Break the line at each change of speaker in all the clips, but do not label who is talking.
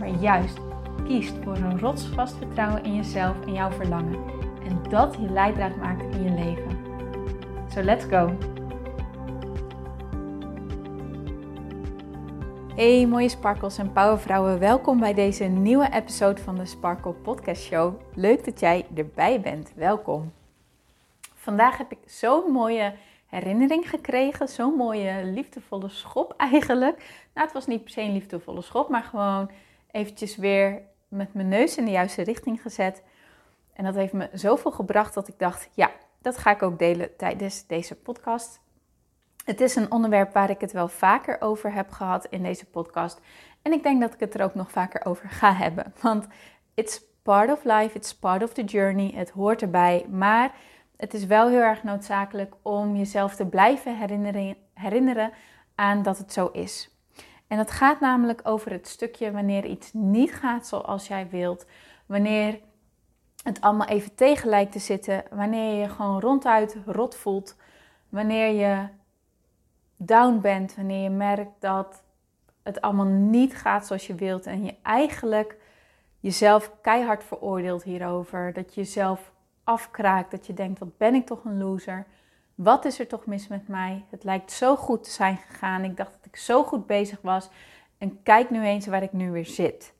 maar juist kiest voor een rotsvast vertrouwen in jezelf en jouw verlangen. En dat je leidraad maakt in je leven. So let's go! Hey mooie sparkles en powervrouwen, welkom bij deze nieuwe episode van de Sparkle Podcast Show. Leuk dat jij erbij bent, welkom. Vandaag heb ik zo'n mooie herinnering gekregen, zo'n mooie liefdevolle schop eigenlijk. Nou, het was niet per se een liefdevolle schop, maar gewoon eventjes weer met mijn neus in de juiste richting gezet. En dat heeft me zoveel gebracht dat ik dacht, ja, dat ga ik ook delen tijdens deze podcast. Het is een onderwerp waar ik het wel vaker over heb gehad in deze podcast. En ik denk dat ik het er ook nog vaker over ga hebben. Want it's part of life, it's part of the journey. Het hoort erbij. Maar het is wel heel erg noodzakelijk om jezelf te blijven herinneren, herinneren aan dat het zo is. En dat gaat namelijk over het stukje wanneer iets niet gaat zoals jij wilt. Wanneer het allemaal even tegen lijkt te zitten. Wanneer je je gewoon ronduit rot voelt. Wanneer je down bent. Wanneer je merkt dat het allemaal niet gaat zoals je wilt. En je eigenlijk jezelf keihard veroordeelt hierover. Dat je jezelf afkraakt. Dat je denkt, wat ben ik toch een loser. Wat is er toch mis met mij? Het lijkt zo goed te zijn gegaan. Ik dacht dat ik zo goed bezig was. En kijk nu eens waar ik nu weer zit.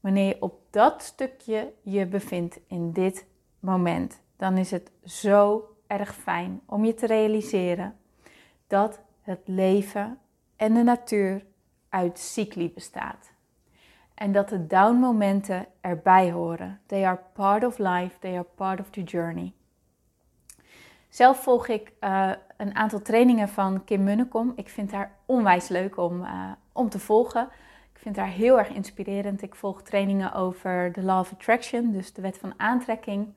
Wanneer je op dat stukje je bevindt in dit moment, dan is het zo erg fijn om je te realiseren dat het leven en de natuur uit cycli bestaat. En dat de down momenten erbij horen. They are part of life, they are part of the journey. Zelf volg ik uh, een aantal trainingen van Kim Munnekom. Ik vind haar onwijs leuk om, uh, om te volgen. Ik vind haar heel erg inspirerend. Ik volg trainingen over de Law of Attraction, dus de wet van aantrekking.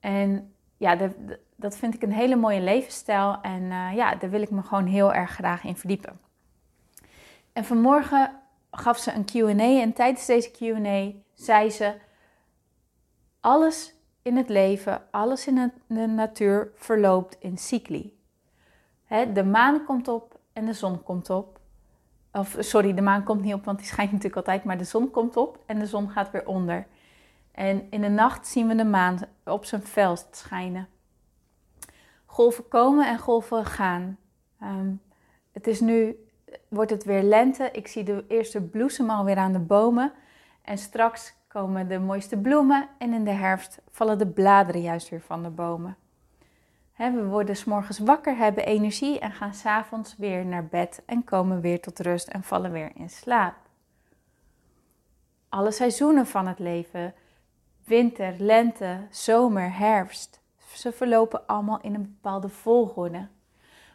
En ja, dat vind ik een hele mooie levensstijl. En uh, ja, daar wil ik me gewoon heel erg graag in verdiepen. En vanmorgen gaf ze een QA. En tijdens deze QA zei ze: Alles in het leven, alles in de natuur verloopt in cycli. de maan komt op en de zon komt op. Of sorry, de maan komt niet op, want die schijnt natuurlijk altijd, maar de zon komt op en de zon gaat weer onder. En in de nacht zien we de maan op zijn veld schijnen. Golven komen en golven gaan. Ehm, het is nu, wordt het weer lente. Ik zie de eerste bloesem alweer aan de bomen. En straks komen de mooiste bloemen en in de herfst vallen de bladeren juist weer van de bomen. we worden s morgens wakker, hebben energie en gaan s'avonds weer naar bed en komen weer tot rust en vallen weer in slaap. Alle seizoenen van het leven, winter, lente, zomer, herfst, ze verlopen allemaal in een bepaalde volgorde.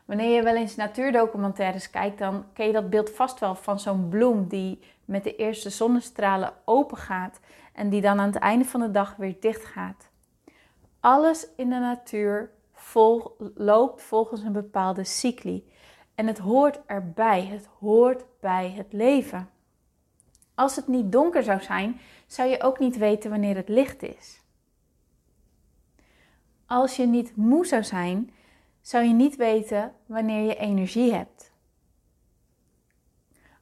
Wanneer je wel eens natuurdocumentaires kijkt, dan ken je dat beeld vast wel van zo'n bloem die met de eerste zonnestralen open gaat en die dan aan het einde van de dag weer dicht gaat. Alles in de natuur loopt volgens een bepaalde cycli. En het hoort erbij, het hoort bij het leven. Als het niet donker zou zijn, zou je ook niet weten wanneer het licht is. Als je niet moe zou zijn, zou je niet weten wanneer je energie hebt.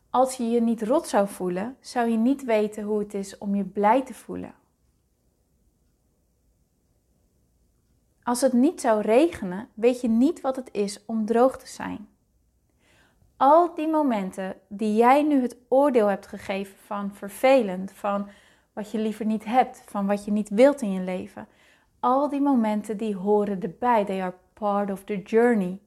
Als je je niet rot zou voelen, zou je niet weten hoe het is om je blij te voelen. Als het niet zou regenen, weet je niet wat het is om droog te zijn. Al die momenten die jij nu het oordeel hebt gegeven van vervelend, van wat je liever niet hebt, van wat je niet wilt in je leven, al die momenten die horen erbij. They are part of the journey.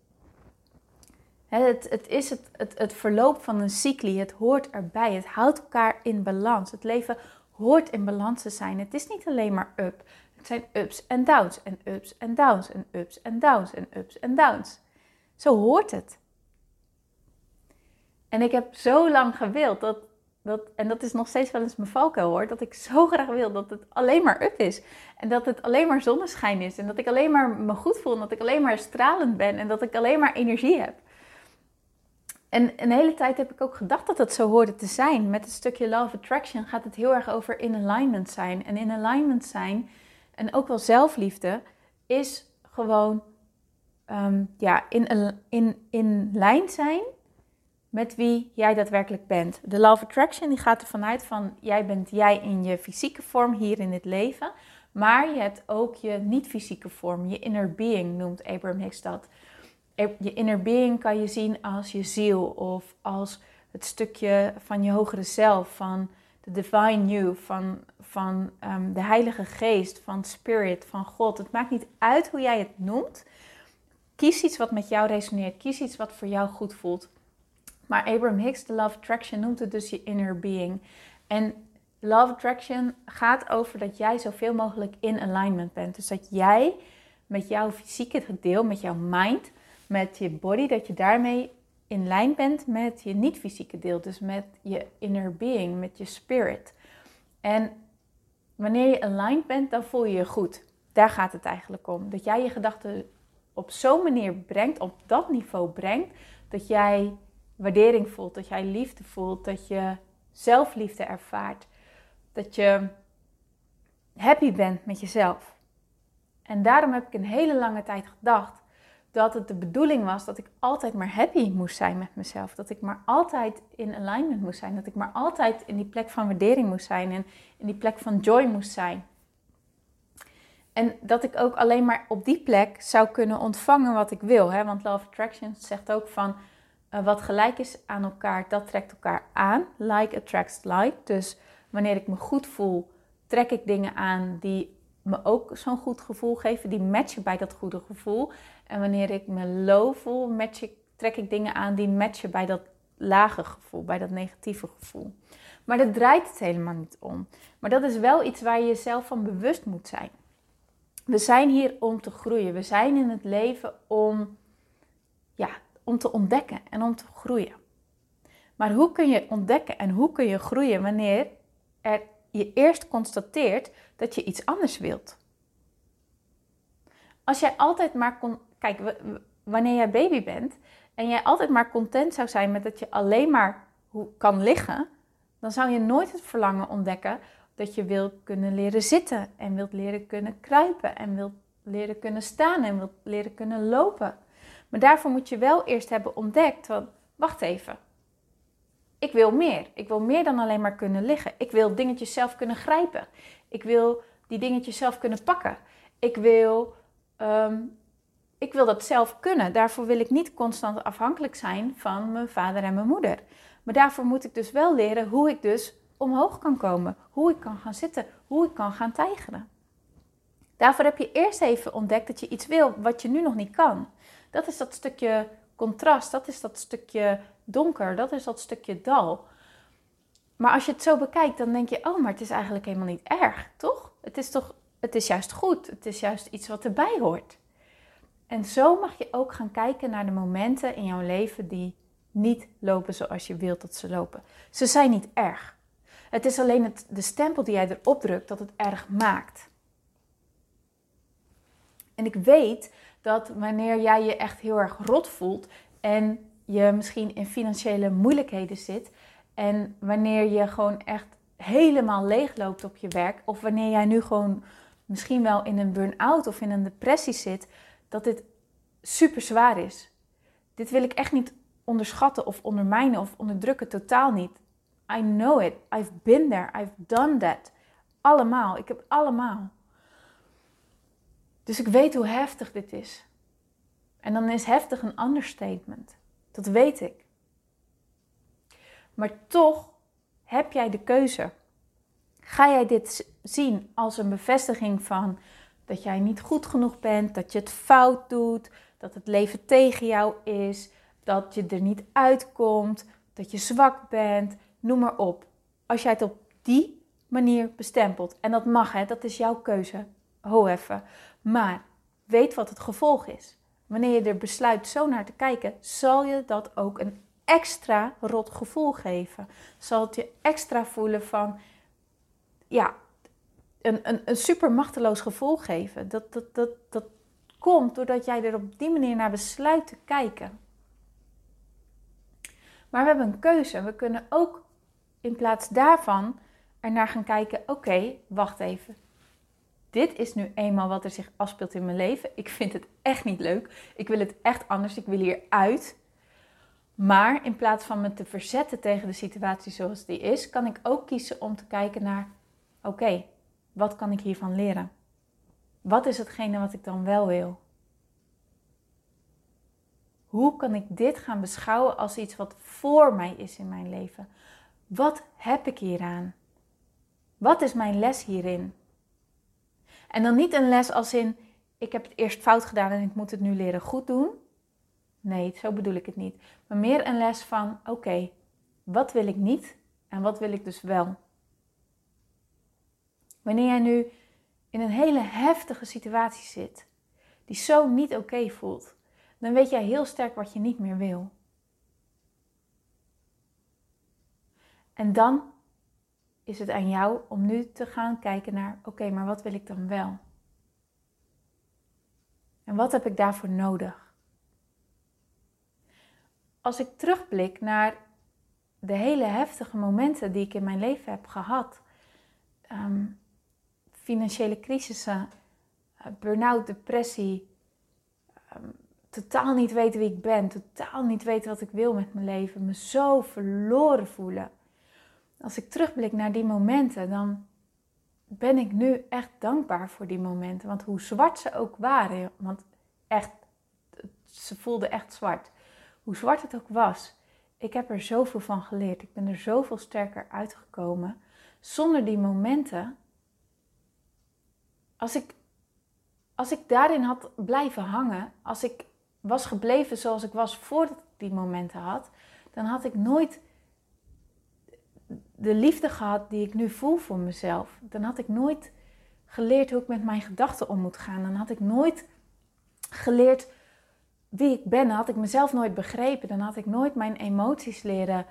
Het, het is het, het, het verloop van een cycli. Het hoort erbij. Het houdt elkaar in balans. Het leven hoort in balans te zijn. Het is niet alleen maar up. Het zijn ups en downs en ups en downs en ups en downs en ups en downs. Zo hoort het. En ik heb zo lang gewild dat, dat, en dat is nog steeds wel eens mijn valkuil hoor, dat ik zo graag wil dat het alleen maar up is. En dat het alleen maar zonneschijn is. En dat ik alleen maar me goed voel. En dat ik alleen maar stralend ben. En dat ik alleen maar energie heb. En een hele tijd heb ik ook gedacht dat het zo hoorde te zijn. Met het stukje Love Attraction gaat het heel erg over in alignment zijn. En in alignment zijn, en ook wel zelfliefde, is gewoon ehm, ja, in, in, in lijn zijn met wie jij daadwerkelijk bent. De Love Attraction die gaat ervan uit van jij bent jij in je fysieke vorm hier in het leven. Maar je hebt ook je niet-fysieke vorm, je inner being noemt Abraham Hicks dat. Je inner being kan je zien als je ziel of als het stukje van je hogere zelf, van de divine you, van, van ehm, de Heilige Geest, van Spirit, van God. Het maakt niet uit hoe jij het noemt. Kies iets wat met jou resoneert. Kies iets wat voor jou goed voelt. Maar Abraham Hicks, de Love Attraction, noemt het dus je inner being. En Love Attraction gaat over dat jij zoveel mogelijk in alignment bent. Dus dat jij met jouw fysieke deel, met jouw mind, met je body, dat je daarmee in lijn bent met je niet-fysieke deel. Dus met je inner being, met je spirit. En wanneer je aligned bent, dan voel je je goed. Daar gaat het eigenlijk om. Dat jij je gedachten op zo'n manier brengt, op dat niveau brengt, dat jij waardering voelt, dat jij liefde voelt, dat je zelfliefde ervaart, dat je happy bent met jezelf. En daarom heb ik een hele lange tijd gedacht dat het de bedoeling was dat ik altijd maar happy moest zijn met mezelf. Dat ik maar altijd in alignment moest zijn. Dat ik maar altijd in die plek van waardering moest zijn en in die plek van joy moest zijn. En dat ik ook alleen maar op die plek zou kunnen ontvangen wat ik wil. Hè? Want Love Attraction zegt ook van uh, wat gelijk is aan elkaar, dat trekt elkaar aan. Like attracts like. Dus wanneer ik me goed voel, trek ik dingen aan die me ook zo'n goed gevoel geven, die matchen bij dat goede gevoel. En wanneer ik me low voel, match ik, trek ik dingen aan die matchen bij dat lage gevoel, bij dat negatieve gevoel. Maar dat draait het helemaal niet om. Maar dat is wel iets waar je jezelf van bewust moet zijn. We zijn hier om te groeien. We zijn in het leven om, ja, om te ontdekken en om te groeien. Maar hoe kun je ontdekken en hoe kun je groeien wanneer er je eerst constateert dat je iets anders wilt? Als jij altijd maar kon. Kijk, wanneer jij baby bent en jij altijd maar content zou zijn met dat je alleen maar kan liggen, dan zou je nooit het verlangen ontdekken dat je wilt kunnen leren zitten en wilt leren kunnen kruipen en wilt leren kunnen staan en wilt leren kunnen lopen. Maar daarvoor moet je wel eerst hebben ontdekt van, wacht even, ik wil meer. Ik wil meer dan alleen maar kunnen liggen. Ik wil dingetjes zelf kunnen grijpen. Ik wil die dingetjes zelf kunnen pakken. Ik wil, ehm, ik wil dat zelf kunnen. Daarvoor wil ik niet constant afhankelijk zijn van mijn vader en mijn moeder. Maar daarvoor moet ik dus wel leren hoe ik dus omhoog kan komen. Hoe ik kan gaan zitten. Hoe ik kan gaan tijgeren. Daarvoor heb je eerst even ontdekt dat je iets wil wat je nu nog niet kan. Dat is dat stukje contrast, dat is dat stukje donker, dat is dat stukje dal. Maar als je het zo bekijkt, dan denk je, oh, maar het is eigenlijk helemaal niet erg, toch? Het is toch, het is juist goed, het is juist iets wat erbij hoort. En zo mag je ook gaan kijken naar de momenten in jouw leven die niet lopen zoals je wilt dat ze lopen. Ze zijn niet erg. Het is alleen het, de stempel die jij erop drukt dat het erg maakt. En ik weet dat wanneer jij je echt heel erg rot voelt en je misschien in financiële moeilijkheden zit en wanneer je gewoon echt helemaal leeg loopt op je werk of wanneer jij nu gewoon misschien wel in een burn-out of in een depressie zit, dat dit super zwaar is. Dit wil ik echt niet onderschatten of ondermijnen of onderdrukken, totaal niet. I know it. I've been there. I've done that. Allemaal. Ik heb allemaal. Dus ik weet hoe heftig dit is. En dan is heftig een understatement. Dat weet ik. Maar toch heb jij de keuze. Ga jij dit zien als een bevestiging van dat jij niet goed genoeg bent, dat je het fout doet, dat het leven tegen jou is, dat je er niet uitkomt, dat je zwak bent, noem maar op. Als jij het op die manier bestempelt, en dat mag hè, dat is jouw keuze, ho even. Maar weet wat het gevolg is. Wanneer je er besluit zo naar te kijken, zal je dat ook een extra rot gevoel geven. Zal het je extra voelen van, ja, een, een, een super machteloos gevoel geven. Dat, dat, dat, dat komt doordat jij er op die manier naar besluit te kijken. Maar we hebben een keuze. We kunnen ook in plaats daarvan ernaar gaan kijken: oké, wacht even. Dit is nu eenmaal wat er zich afspeelt in mijn leven. Ik vind het echt niet leuk. Ik wil het echt anders. Ik wil hier uit. Maar in plaats van me te verzetten tegen de situatie zoals die is, kan ik ook kiezen om te kijken naar: oké, wat kan ik hiervan leren? Wat is hetgene wat ik dan wel wil? Hoe kan ik dit gaan beschouwen als iets wat voor mij is in mijn leven? Wat heb ik hieraan? Wat is mijn les hierin? En dan niet een les als in: ik heb het eerst fout gedaan en ik moet het nu leren goed doen. Nee, zo bedoel ik het niet. Maar meer een les van: oké, wat wil ik niet en wat wil ik dus wel? Wanneer jij nu in een hele heftige situatie zit, die zo niet oké voelt, dan weet jij heel sterk wat je niet meer wil. En dan is het aan jou om nu te gaan kijken naar: oké, maar wat wil ik dan wel? En wat heb ik daarvoor nodig? Als ik terugblik naar de hele heftige momenten die ik in mijn leven heb gehad, ehm, financiële crisissen, uh, burn-out, depressie, ehm, totaal niet weten wie ik ben, totaal niet weten wat ik wil met mijn leven, me zo verloren voelen. Als ik terugblik naar die momenten, dan ben ik nu echt dankbaar voor die momenten. Want hoe zwart ze ook waren, want echt, ze voelden echt zwart. Hoe zwart het ook was, ik heb er zoveel van geleerd. Ik ben er zoveel sterker uitgekomen. Zonder die momenten, als ik, als ik daarin had blijven hangen, als ik was gebleven zoals ik was voordat ik die momenten had, dan had ik nooit de liefde gehad die ik nu voel voor mezelf. Dan had ik nooit geleerd hoe ik met mijn gedachten om moet gaan. Dan had ik nooit geleerd wie ik ben. Dan had ik mezelf nooit begrepen. Dan had ik nooit mijn emoties leren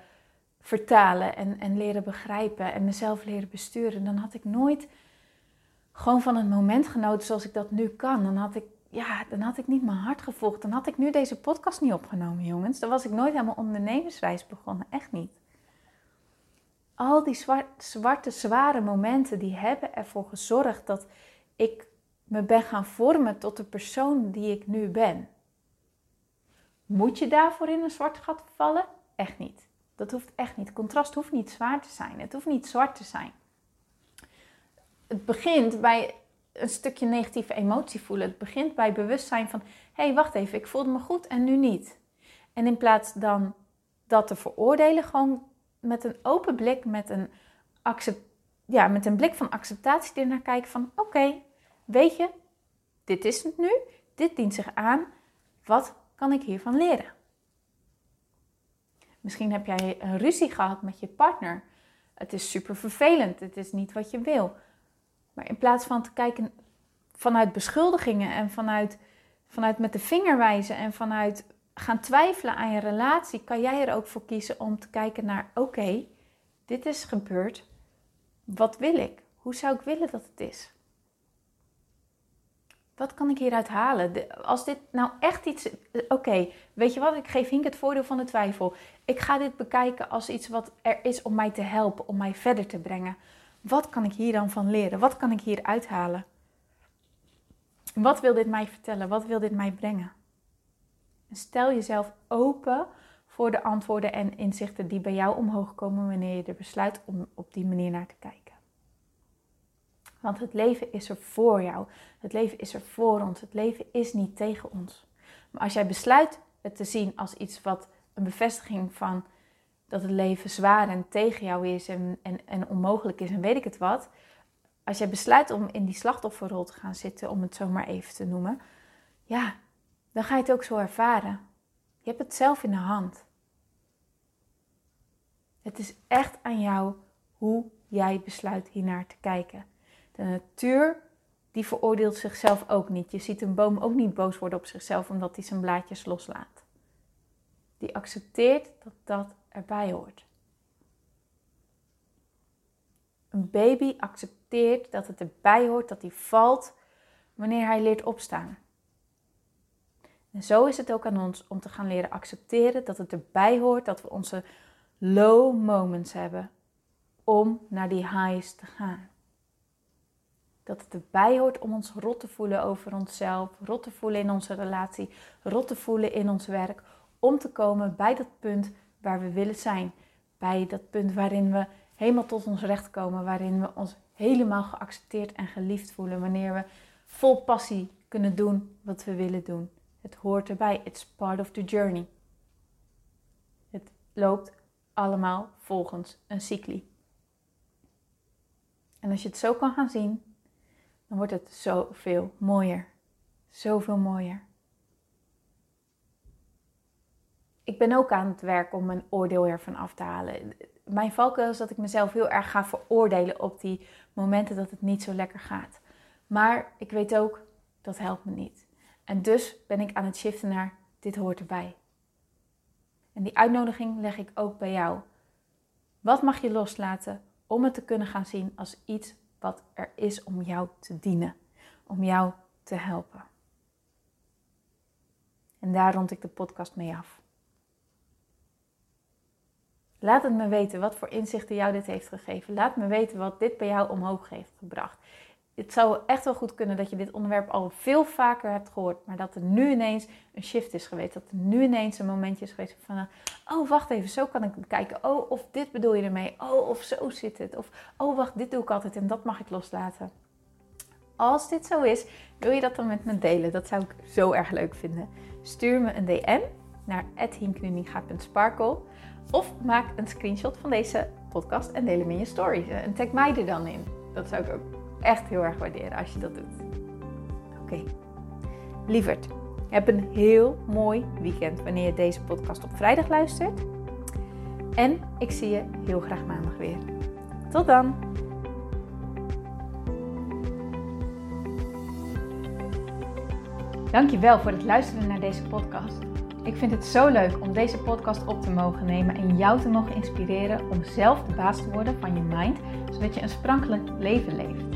vertalen en, en leren begrijpen en mezelf leren besturen. Dan had ik nooit gewoon van het moment genoten zoals ik dat nu kan. Dan had ik ja, dan had ik niet mijn hart gevolgd. Dan had ik nu deze podcast niet opgenomen, jongens. Dan was ik nooit aan mijn begonnen. Echt niet. Al die zwarte, zware momenten, die hebben ervoor gezorgd dat ik me ben gaan vormen tot de persoon die ik nu ben. Moet je daarvoor in een zwart gat vallen? Echt niet. Dat hoeft echt niet. Contrast hoeft niet zwaar te zijn. Het hoeft niet zwart te zijn. Het begint bij een stukje negatieve emotie voelen. Het begint bij bewustzijn van: hé, hey, wacht even, ik voelde me goed en nu niet. En in plaats dan dat te veroordelen, gewoon met een open blik, met een, ja, met een blik van acceptatie er naar kijken van: oké, weet je, dit is het nu, dit dient zich aan, wat kan ik hiervan leren? Misschien heb jij een ruzie gehad met je partner. Het is super vervelend, het is niet wat je wil. Maar in plaats van te kijken vanuit beschuldigingen en vanuit, vanuit met de vinger wijzen en vanuit gaan twijfelen aan je relatie, kan jij er ook voor kiezen om te kijken naar: oké, dit is gebeurd. Wat wil ik? Hoe zou ik willen dat het is? Wat kan ik hieruit halen? Als dit nou echt iets. Oké, weet je wat? Ik geef Hink het voordeel van de twijfel. Ik ga dit bekijken als iets wat er is om mij te helpen, om mij verder te brengen. Wat kan ik hier dan van leren? Wat kan ik hier uithalen? Wat wil dit mij vertellen? Wat wil dit mij brengen? Stel jezelf open voor de antwoorden en inzichten die bij jou omhoog komen wanneer je er besluit om op die manier naar te kijken. Want het leven is er voor jou. Het leven is er voor ons. Het leven is niet tegen ons. Maar als jij besluit het te zien als iets wat een bevestiging van dat het leven zwaar en tegen jou is en, en, en onmogelijk is en weet ik het wat. Als jij besluit om in die slachtofferrol te gaan zitten, om het zo maar even te noemen, ja, dan ga je het ook zo ervaren. Je hebt het zelf in de hand. Het is echt aan jou hoe jij besluit hiernaar te kijken. De natuur, die veroordeelt zichzelf ook niet. Je ziet een boom ook niet boos worden op zichzelf omdat hij zijn blaadjes loslaat. die accepteert dat dat erbij hoort. Een baby accepteert dat het erbij hoort dat hij valt wanneer hij leert opstaan. En zo is het ook aan ons om te gaan leren accepteren dat het erbij hoort dat we onze low moments hebben om naar die highs te gaan. Dat het erbij hoort om ons rot te voelen over onszelf, rot te voelen in onze relatie, rot te voelen in ons werk, om te komen bij dat punt waar we willen zijn. Bij dat punt waarin we helemaal tot ons recht komen, waarin we ons helemaal geaccepteerd en geliefd voelen, wanneer we vol passie kunnen doen wat we willen doen. Het hoort erbij. It's part of the journey. Het loopt allemaal volgens een cycli. En als je het zo kan gaan zien, dan wordt het zoveel mooier. Zoveel mooier. Ik ben ook aan het werk om mijn oordeel ervan af te halen. Mijn valkuil is dat ik mezelf heel erg ga veroordelen op die momenten dat het niet zo lekker gaat. Maar ik weet ook, dat helpt me niet. En dus ben ik aan het shiften naar dit hoort erbij. En die uitnodiging leg ik ook bij jou. Wat mag je loslaten om het te kunnen gaan zien als iets wat er is om jou te dienen, om jou te helpen? En daar rond ik de podcast mee af. Laat het me weten wat voor inzichten jou dit heeft gegeven. Laat me weten wat dit bij jou omhoog heeft gebracht het zou echt wel goed kunnen dat je dit onderwerp al veel vaker hebt gehoord, maar dat er nu ineens een shift is geweest. Dat er nu ineens een momentje is geweest van, oh wacht even, zo kan ik kijken. Oh, of dit bedoel je ermee. Oh, of zo zit het. Of, oh wacht, dit doe ik altijd en dat mag ik loslaten. Als dit zo is, wil je dat dan met me delen? Dat zou ik zo erg leuk vinden. Stuur me een DM naar hinknuninga.sparkle of maak een screenshot van deze podcast en deel hem in je stories. En tag mij er dan in. Dat zou ik ook echt heel erg waarderen als je dat doet. Oké. Okay. Lieverd, heb een heel mooi weekend wanneer je deze podcast op vrijdag luistert. En ik zie je heel graag maandag weer. Tot dan! Dankjewel voor het luisteren naar deze podcast. Ik vind het zo leuk om deze podcast op te mogen nemen en jou te mogen inspireren om zelf de baas te worden van je mind, zodat je een sprankelijk leven leeft.